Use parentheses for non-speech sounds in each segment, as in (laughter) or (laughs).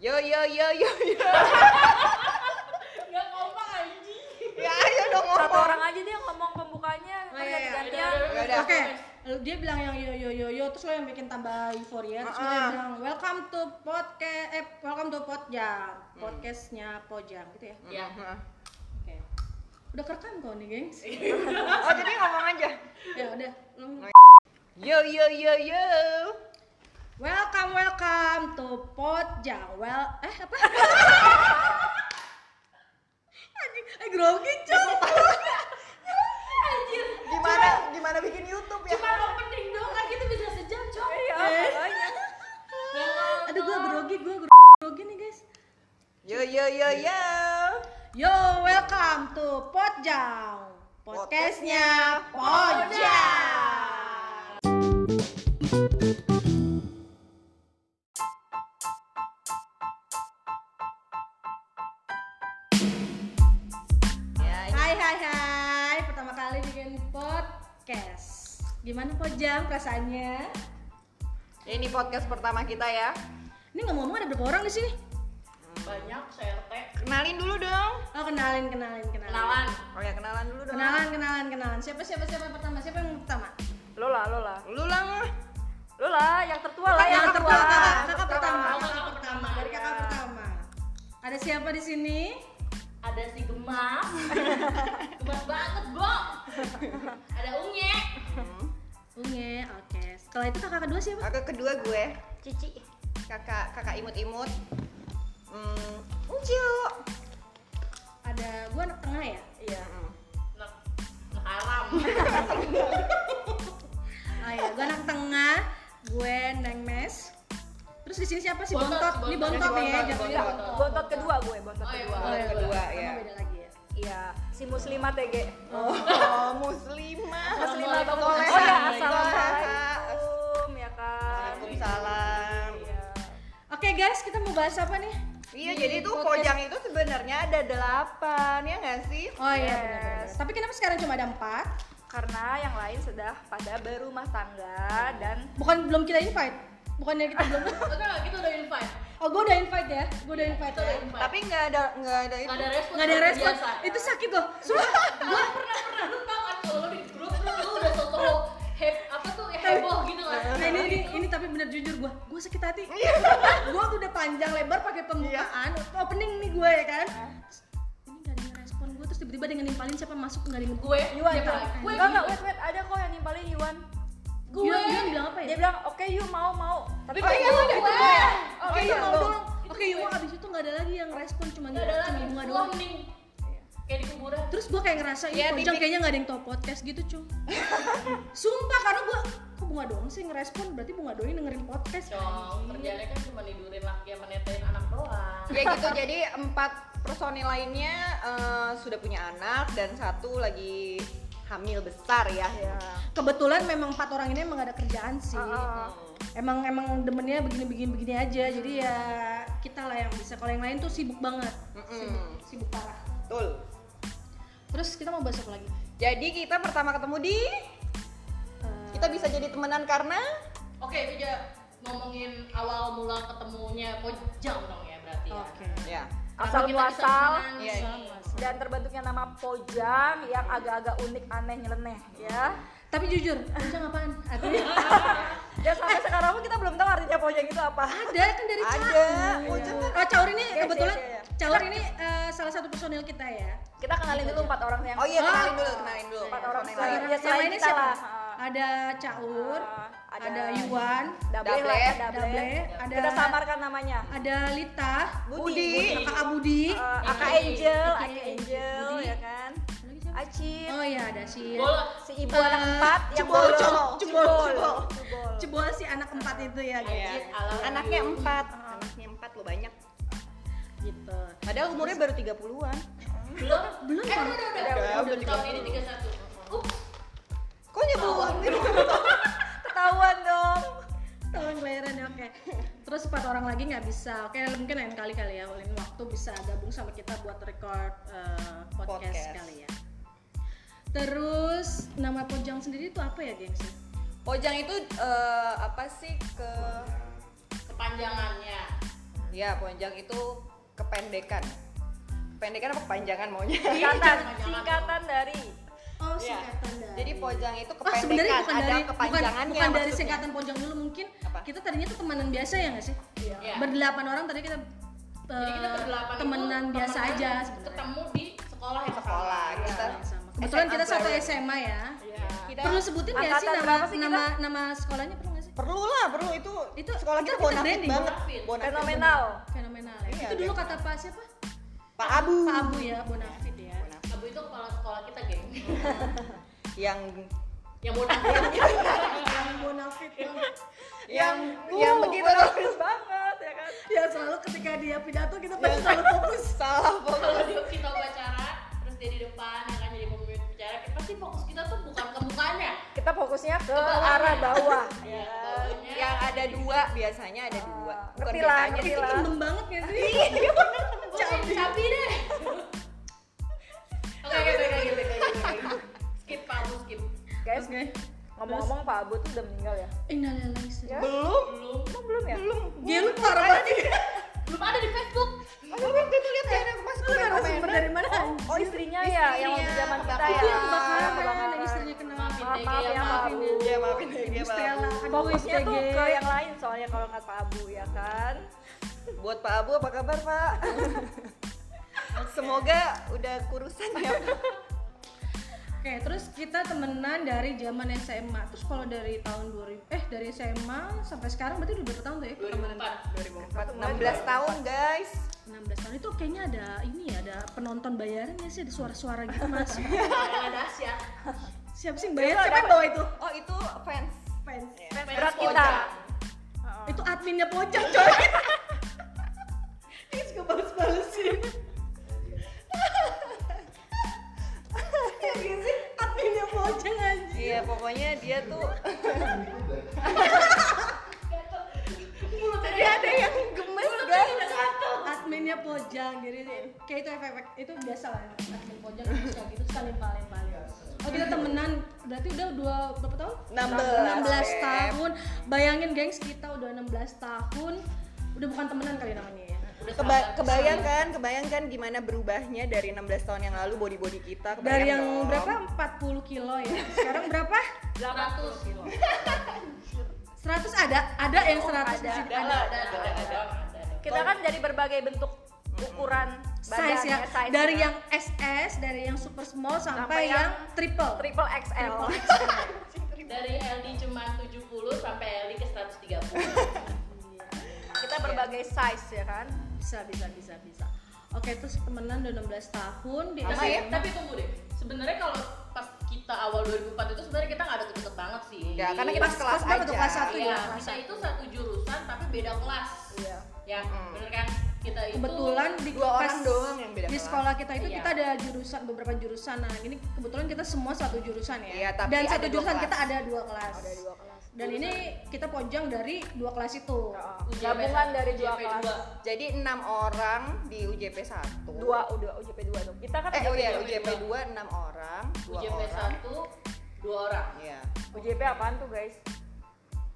Yo yo yo yo yo. Nggak kompak anjing. ya ayo dong Satu ngomong. orang aja dia ngomong pembukanya. Oh, kan iya, iya. ganti-gantian. Ya udah. Oke, lu- dia bilang yang yo yo yo yo terus lo yang bikin tambah euforia terus lo yang Ah. bilang welcome to podcast eh welcome to Podjang podcastnya Pojang gitu ya. Ya. Heeh. Oke. Udah kerekam kok nih, gengs. (laughs) Oh jadi ngomong aja. ya udah. Yo yo yo yo. Podjang. Well eh apa? Anjing, eh grogi cuy. Anjir. Gimana gimana bikin YouTube ya? Cuma opening doang kan gitu bisa sejam, Cok. Iya, Eh. makanya. Aduh gua grogi, gua grogi nih, guys. Yo yo yo yo. Yo, welcome to Podjang. Podcastnya Podjang. Ya, Podjang perasaannya? ini podcast pertama kita ya. Ini ngomong-ngomong ada berapa orang di sini? Banyak CRT. Kenalin dulu dong. Oh kenalin kenalin kenalan. Kenalan. Oh ya kenalan dulu dong. Kenalan kenalan kenalan. Siapa siapa siapa yang pertama? Siapa yang pertama? Lola, Lola. Lu lah. Lola, yang tertua lah, yang yang tertua tertua. kakak, kakak pertama. Kakak kakak pertama. Dari kakak pertama. Ada siapa di sini? Ada si Gemas. (laughs) Gemas banget, Bo. Ada Unge. Unge, oke. Setelah itu kakak kedua siapa? Kakak kedua gue. Cici. Kakak kakak imut-imut. Hmm, Uncu. Ada gua anak tengah ya? Iya. Nah, nah, haram. Oh iya, gua anak tengah. Gue Neng Mes. Terus di sini siapa sih Bontot, Bontot? Ini Bontot. Bontot nih ya, Bontot, jatuhnya Bontot. Bontot. Bontot kedua gue, bontot Oh, iya, kedua. Oh, iya, Kedua, boleh. ya. Beda lagi si muslimat TG. Oh, muslimah. Muslimat Assalamualaikum. Oh ya, assalamualaikum ya kan. Waalaikumsalam. Iya. Oke guys, kita mau bahas apa nih? Iya, Di jadi tuh podcast. Pojang itu sebenarnya ada delapan, ya nggak sih? Oh iya, Yes. benar-benar. Tapi kenapa sekarang cuma ada empat? Karena yang lain sudah pada berumah tangga dan Bukan belum kita invite? Bukannya kita belum? (laughs) Enggak, kita udah invite. Oh, gue udah invite ya. Gue udah invite Kita ya. invite. Tapi nggak ada nggak ada itu. Nggak ada respon. Nggak ada respon. biasa. Itu sakit loh. Sumpah. Gua pernah pernah lu tau kan kalau lu di grup lu, lu udah soto heb apa tuh heboh gitu kan. Nah ini, ini, ini tapi bener jujur gue, gue sakit hati. gue tuh udah panjang lebar pakai pembukaan, opening nih gue ya kan. Terus, Ini gak ada yang respon gue, terus tiba-tiba dia nimpalin siapa masuk nggak ada Gue Yuan. Gue Enggak enggak, wait wait, ada kok yang nimpalin Yuan. Gue bilang apa ya? Dia bilang, "Oke, yuk mau mau." Tapi Oh, iya, gue iya, itu iya. gue ya. Oke, iya, yuk mau lu. doang. Oke, yuk abis itu nggak ada lagi yang respon cuma Nggak ada cuma lagi. bunga doang. mending kayak di kuburan. Terus gue kayak ngerasa, Iya, iya Pojang titik- kayaknya nggak ada yang tau podcast gitu cung. (laughs) Sumpah karena gue, kok bunga doang sih ngerespon, berarti bunga doang dengerin podcast. Cong, kerjanya kan cuma nidurin laki sama netain anak doang. Ya gitu, (laughs) jadi empat personil lainnya eh, sudah punya anak dan satu lagi hamil besar ya. Iya. Kebetulan memang empat orang ini emang gak ada kerjaan sih. Ah. emang emang demennya begini begini aja jadi ya kita lah yang bisa kalau yang lain tuh sibuk banget Mm-mm. sibuk, sibuk parah Betul. terus kita mau bahas apa lagi Jadi kita pertama ketemu di Eh, kita bisa jadi temenan karena Oke, tidak ngomongin awal mula ketemunya Pojang dong ya berarti ya. oke ya. Asal muasal? Iya. Dan terbentuknya nama Pojang yang agak-agak unik, aneh, nyeleneh ya. tapi jujur Pojang apaan artinya Dan (laughs) sampai sekarang pun kita belum tahu artinya Pojang itu apa. ada kan dari Ada. caur Pojang kan oh caur ini Yes, kebetulan yes, yes, caur ini eh, salah satu personil kita ya Kita kenalin dulu empat orang yang Oh iya, Oh. kenalin dulu, kenalin dulu. Empat orang selain- lain. ya, yang selain kita siapa lah. ada caur Ah, ada, ada Yuan Dable, Dable. Dable. Dable, ada Kita samarkan namanya. ada Lita Budi. kakak Budi Aka Budi. Aka Angel ya. Oh iya ada si ibu Eh, anak empat yang Cebol, bolong. Cebol, Cebol, Cebol. Cebol. Cebol si anak empat itu ya guys. Iya. Ala- Anaknya empat. Anaknya empat lo banyak. Gitu. Padahal umurnya baru 30-an. Belum? Belum, Eh, udah, udah, udah. Udah, Udah, udah tahun ini 31. Ups. Kok nyebut? Ketahuan dong. Tahun kelahiran ya oke. Terus empat orang lagi nggak bisa. Oke mungkin lain kali kali ya. Lain waktu bisa gabung sama kita buat record eh, podcast, Podcast. kali ya. Terus nama Pojang sendiri itu apa ya gengsi? Pojang itu eh, apa sih ke Kepanjangannya. Ya, ponjang itu kependekan. Kependekan apa kepanjangan maunya? Singkatan, (laughs) singkatan dari Oh, Iya. singkatan dari. Jadi ponjang itu Oh, sebenarnya kependekan, bukan ada dari bukan, kepanjangannya bukan dari maksudnya. singkatan pojang dulu mungkin Apa? kita tadinya tuh temenan biasa ya nggak sih? Iya. Berdelapan orang tadi kita Jadi kita eh, berdelapan itu temenan biasa temenan aja. Ketemu di sekolah yang Sekolah, kita sama. Kebetulan kita satu. SMA ya. Iya. Kita Perlu sebutin nggak sih nama kita? nama nama sekolahnya perlu nggak sih? perlu lah, perlu itu Itu sekolah kita kita bonafit branding. banget. Bonafit. Bonafit. fenomenal. Fenomenal ya. Iya, itu dulu dia- kata Pak siapa? Pak Abu. Pak Abu ya, Bonafit ya. Bonafit. Abu itu kepala sekolah kita, geng. (laughs) Yang yang nangis. (laughs) Yang Bonafit yang yang Uh, yang begitu bonafit banget ya kan. ya selalu ketika dia pidato kita pasti selalu fokus. salah Kalau fokus. dia kita upacara, terus dia di depan kita pasti fokus kita tuh bukan ke mukanya. Kita fokusnya ke bawahnya. arah bawah. (laughs) Iya, Ya. Yang ada dua biasanya ada dua. Ah, Bukan ngerti lah, ngerti lah. Kendem banget nggak sih? Cabi. Cabi deh. (laughs) Oke, oke, oke, oke, oke, oke. Skip Pak Abu, skip. Guys, Oke. ngomong-ngomong Pak Abu tuh udah meninggal ya? Innalillahi Ya? Belum. Belum. Belum ya? Belum. Dia lu parah banget. Belum ada di Facebook. Aku waktu itu lihat Lu narasumber dari mana? Oh istrinya ya, yang waktu zaman kita ya. Itu yang Ah, kebakaran, kebakaran. istrinya kena. Maafin Maaf, DG ya, ya Pak maafin Abu. Ya maafin ya, ya. Aduh, Fokusnya tuh ke yang lain soalnya kalau nggak Pak Abu ya kan. Buat Pak Abu apa kabar Pak? (laughs) Semoga udah kurusan ya. (laughs) Oke, terus kita temenan dari zaman SMA. Terus kalau dari tahun 2000 eh dari SMA sampai sekarang berarti udah berapa tahun tuh ya temenan? 2004. 2004, 16 tahun guys. 16 tahun itu kayaknya ada ini ya, ada penonton bayaran ya sih, ada suara-suara gitu Mas. (laughs) Asia. Siapa sih bayar? Siapa yang bawa itu? Oh itu fans. Fans. Ya. Berat kita. Pojang. Heeh. Itu adminnya pojok coy. (laughs) Ini suka balas-balesin. Pojok aja. Iya pokoknya dia tuh dia ada yang gemes guys. adminnya pojang jadi kayak itu efek itu biasa lah admin pojang suka gitu suka limpalin paling oh kita temenan berarti udah dua berapa tahun? 16, 16 Beb. tahun. Bayangin gengs kita udah 16 tahun udah bukan temenan kali namanya. ya Keba sahabat. kebayangkan, kebayangkan gimana berubahnya dari 16 tahun yang lalu body body kita. dari kebayang yang dong. berapa 40 kilo ya sekarang berapa 100 kilo. 100 ada ada yang 100 ada. di sini Ada, ada ada, ada, ada. Kita kan dari berbagai bentuk ukuran badan size ya size dari ya. yang SS dari yang super small sampai, Sampai yang, yang triple triple XL. Dari LD cuma 70 sampai LD ke 130. Kita berbagai size ya kan. Bisa bisa bisa bisa oke terus temenan udah 16 tahun di tapi, ya? tapi tunggu deh. Sebenarnya kalau pas kita awal 2004 itu sebenarnya kita nggak ada deket banget sih. Ya, karena kita Pas- sekelas pas aja. kelas satu Iya, ya, kelas kita satu. itu satu jurusan tapi beda kelas. Iya. Ya, Mm. bener kan? Kita itu kebetulan di Dua orang doang yang beda di kelas. sekolah kita itu Iya. kita ada jurusan beberapa jurusan nah ini kebetulan kita semua satu jurusan ya Iya, tapi dan satu jurusan kelas. kita ada dua kelas Ada dua kelas. Dan ini kita pojang dari dua kelas itu Heeh. Gabungan dari dua UJP kelas. dua. Jadi enam orang di UJP 1 Dua udah UJP 2 tuh. Kita kan Eh oh iya UJP UJP 2 enam orang, dua UJP orang. 1 dua orang. Iya. UJP apaan tuh guys?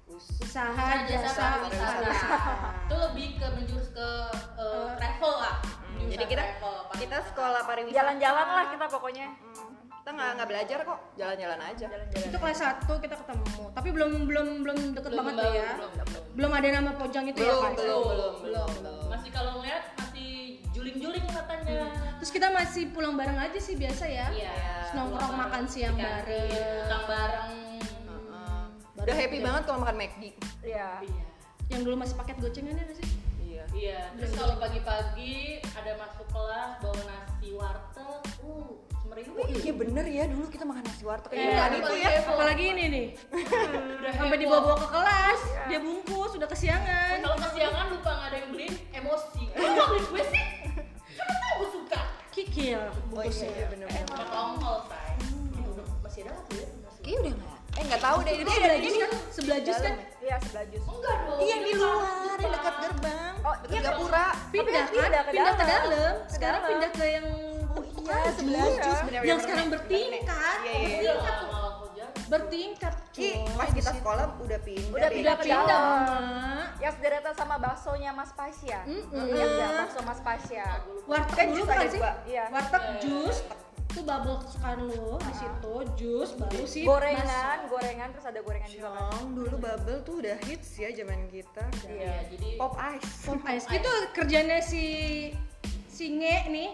Us- usaha Usaha jasa jasa pariwisata Itu lebih ke menjurus ke eh, travel lah. Hmm, jadi kita travel, kita sekolah pariwisata. Jalan-jalan lah kita pokoknya. Hmm, Kita nggak nggak belajar kok, jalan-jalan aja. Jalan-jalan. itu kelas satu kita ketemu tapi belum belum belum deket Belum, banget belum, tuh ya belum, belum. belum ada nama pojang itu ya Belum, Kak? belum, belum, belum, belum. Masih kalau ngeliat masih juling-juling katanya. terus kita masih pulang bareng aja sih biasa ya Iya. Terus nongkrong makan siang di kantin, bareng. Utang bareng. Heeh. Udah happy banget kalau makan McD. Iya. Iya. yang dulu masih paket gocengannya nggak sih Iya. Terus kalau pagi-pagi ada masuk kelas bawa nasi warteg, uh, semeriu. Oh iya bener ya dulu kita makan nasi warteg Iya, Iya, itu lagi ya. heboh. apalagi ini nih (laughs) Udah sampai dibawa-bawa ke kelas dia bungkus udah kesiangan Kalau kesiangan lupa nggak ada yang beliin, emosi. Kok nggak beli gue sih? Kan tahu gue suka. kikil Oh iya, bungkusnya iya bener-bener. Udah tongkol, say. Udah- Masih ada nggak tuh ya? Kayaknya udah nggak. Eh nggak tahu deh. itu Dia sebelah ada jus ini. kan sebelah jus kan Iya sebelah jus. Enggak dong. Iya di luar, yang dekat gerbang. Oh, dekat iya, gapura. pindah kan pindah ke pindah ke dalam. dalam sekarang dalam. pindah ke yang Iya, sebelah Iya. jus bener yang sekarang bertingkat Iya, kerja. bertingkat Ki, pas kita sekolah udah pindah. Udah pindah pindah dalam. Yang Yang sederetan sama baksonya Mas Pasya. Ingat nggak bakso Mas Pasya? Warteg Kan jus kan ada sih? Iya. Warteg jus itu bubble kesukaan lo di situ jus baru sih Gorengan, gorengan terus ada gorengan juga kan. Cong, dulu bubble tuh udah hits ya zaman kita. Iya, jadi Pop ice. pop ice itu kerjanya si si nge nih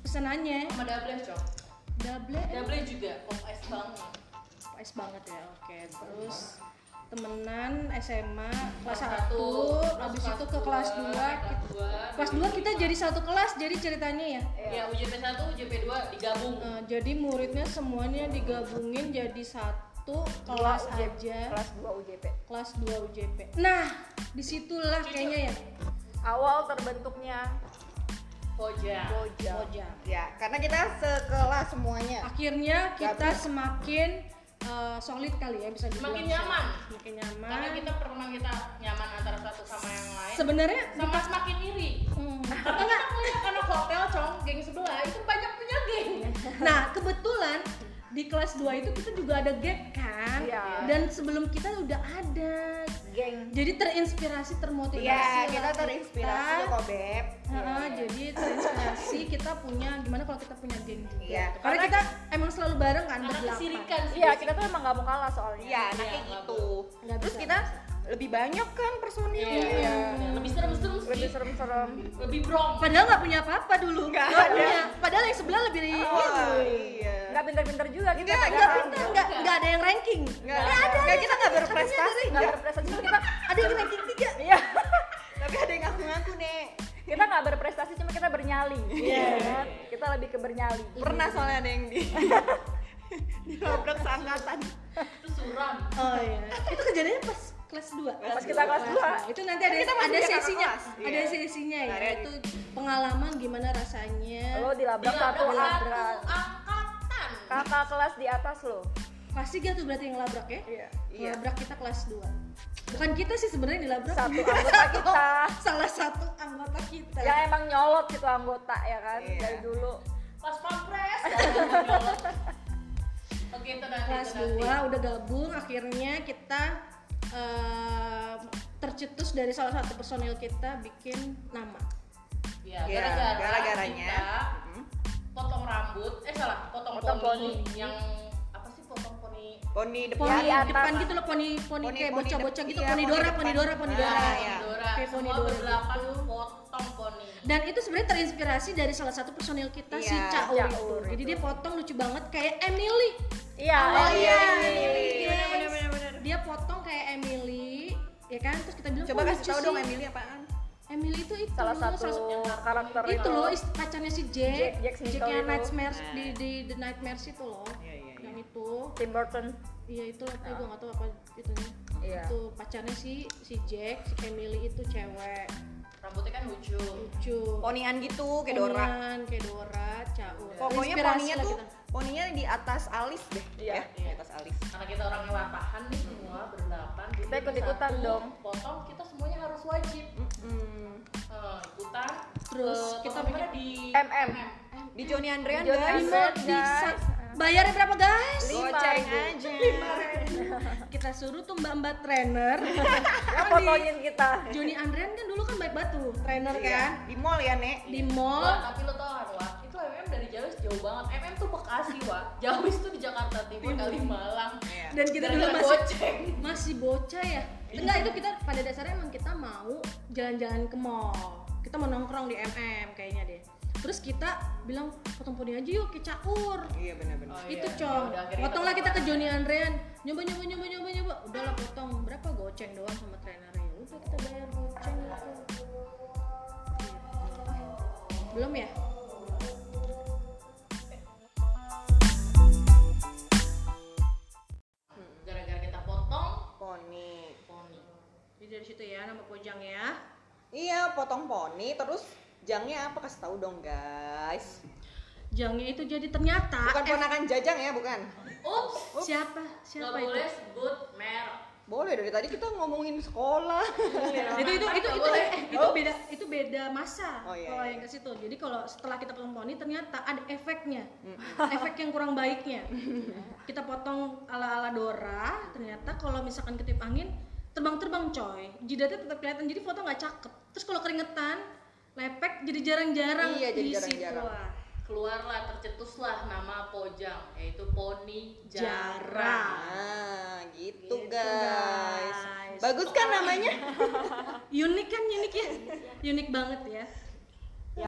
pesanannya sama double cok. double Double juga pop ice banget. pop ice banget ya oke terus temenan SMA kelas Satu, 1 habis itu ke kelas 2 kelas dua. kelas 2 kita jadi satu kelas jadi ceritanya ya Ya UJP 1, UJP 2 digabung. Eh, jadi muridnya semuanya digabungin jadi satu kelas UJP, aja Kelas 2 UJP. kelas 2 UJP nah di situlah kayaknya ya Awal terbentuknya Koja. Boja. Mojang. Ya, karena kita sekelas semuanya. akhirnya kita semakin eh, solid kali ya bisa dibilang Semakin nyaman. semakin nyaman Karena kita pernah kita nyaman antara satu sama yang lain. sebenarnya sama semakin iri. Hmm. Karena (laughs) kita ngeliat anak hotel cong, geng sebelah itu banyak punya geng. (laughs) nah kebetulan di kelas 2 itu kita juga ada gap kan Iya. dan sebelum kita udah ada Geng. jadi terinspirasi termotivasi Iya, lah kita terinspirasi kita. kok, Beb. Heeh, jadi terinspirasi kita punya gimana kalau kita punya geng juga Iya. karena kita emang selalu bareng kan Karena berdelapan. Iya, kita tuh emang gak mau kalah soalnya. Iya, anaknya nggak gitu. Nggak Terus bisa. kita lebih banyak kan personilnya. Iya. Lebih serem-serem Lebih sih. serem-serem. Lebih brong. padahal nggak punya apa-apa dulu Nggak Nggak ada. punya padahal yang sebelah lebih Wah, iya. Nggak pinter-pinter juga kita. Nggak, nggak pintar nggak nggak ada yang ranking Enggak, enggak, kita enggak berprestasi, Nggak enggak. berprestasi cuma kita. ada yang ranking tiga (laughs) Iya. Tapi ada yang ngaku-ngaku, Nek. kita nggak berprestasi cuma kita bernyali. Iya. kan? Kita lebih ke bernyali. Pernah soalnya ada yang di (laughs) (laughs) dilabrak seangkatan. Itu suram. oh iya itu kejadiannya pas kelas 2 Pas kita kelas dua. itu nanti ada Kita ada sesinya kelas. ada Iya. sesinya ya itu pengalaman gimana rasanya Lo dilabrak satu Dilabrak abrak. satu angkatan. Kakak kelas di atas lo. kelas 3 tuh berarti yang labrak ya Iya. Iya. labrak kita kelas 2 bukan kita sih sebenarnya yang dilabrak Satu (laughs) anggota kita. salah satu anggota kita Yang emang nyolot gitu anggota ya kan Iya. dari dulu. Pas pampres. (laughs) Oke, itu nanti. kelas itu nanti. 2 udah gabung akhirnya kita eh, tercetus dari salah satu personil kita bikin nama Ya, Iya, gara-gara gara-garanya. kita Mm. potong rambut, eh salah, potong, Potong poni, poni. yang apa sih potong poni? Poni depan. poni Di atas. depan gitu loh poni poni Poni- kayak poni bocah-bocah gitu iya, poni poni dora depan. poni dora poni Ah, dora iya. Dora, Kayak poni semua Dora gitu. potong poni. dan itu sebenarnya terinspirasi dari salah satu personil kita si Iya, Caur, Caur itu. itu. jadi dia potong lucu banget kayak Emily Iya. Oh iya, Emily, terus kita bilang Coba "Kok kasih sih?" dong Emily apaan? Emily itu itu Salah satu karakter itu loh ist- pacarnya si Jack Jack- Jack Jacknya itu. Nightmares Nah. di, di The Nightmares itu loh Iya, iya, iya. yang itu Tim Burton. iya itu lah tapi gue gak tahu apa itunya Iya. itu pacarnya si si Jack si Emily itu cewek Rambutnya kan lucu. lucu Ponian gitu, kayak Dora. Ponian, kayak Dora Caur Pokoknya poninya tuh kita. Poninya di atas alis deh. Iya. ya, di atas alis. Karena kita orangnya latahan nih semua berdelapan. Kita ikut-ikutan Satu, dong. Potong kita semuanya harus wajib. Mm. Eh, ikutan. Terus Eh, kita bikin di MM. Di Joni Andrean Joni guys. Andrean. bisa bayarnya berapa guys Lima Goceng ribu. aja. kita suruh tuh mbak-mbak trainer (laughs) Yang fotoin kita. Joni Andrean kan dulu kan baik batu trainer Iya, kan Di mall ya, Nek. di mall Wah, tapi lo tau kan, Itu MM dari Jawis jauh banget. MM tuh Bekasi, Wah. Jawis tuh di Jakarta Timur, Kalimalang. Iya. dan kita dulu masih goceng. masih bocah ya enggak itu kita pada dasarnya emang kita mau jalan-jalan ke mall kita mau nongkrong di MM kayaknya deh terus kita bilang potong poni aja yuk ke caur Iya benar-benar. Oh, itu iya. cong akhirnya potonglah kita ke. Joni Andrean nyoba nyoba nyoba nyoba nyoba udahlah potong berapa goceng doang sama trainernya udah kita bayar goceng itu Gitu. belum ya poni terus jangnya apa kasih tahu dong, guys. jangnya itu jadi ternyata Bukan ponakan Jajang ya, bukan. Ups, siapa nggak siapa itu boleh sebut merek. Boleh dari tadi kita ngomongin sekolah. (laughs) itu itu itu itu, boleh. eh, itu beda itu beda masa Oh, iya, kalau iya. yang ke situ jadi kalau setelah kita potong poni ternyata ada efeknya (laughs) efek yang kurang baiknya (laughs) kita potong ala ala Dora ternyata kalau misalkan ketip angin terbang-terbang coy jidatnya tetap kelihatan jadi foto nggak cakep terus kalau keringetan lepek jadi jarang-jarang Iya, jadi di situ. jarang-jarang. Wah, keluarlah tercetuslah nama Pojang yaitu Poni Jarang. Jarang. Nah, gitu, Gitu, guys. guys. Bagus kan namanya? (laughs) unik kan unik ya unik banget ya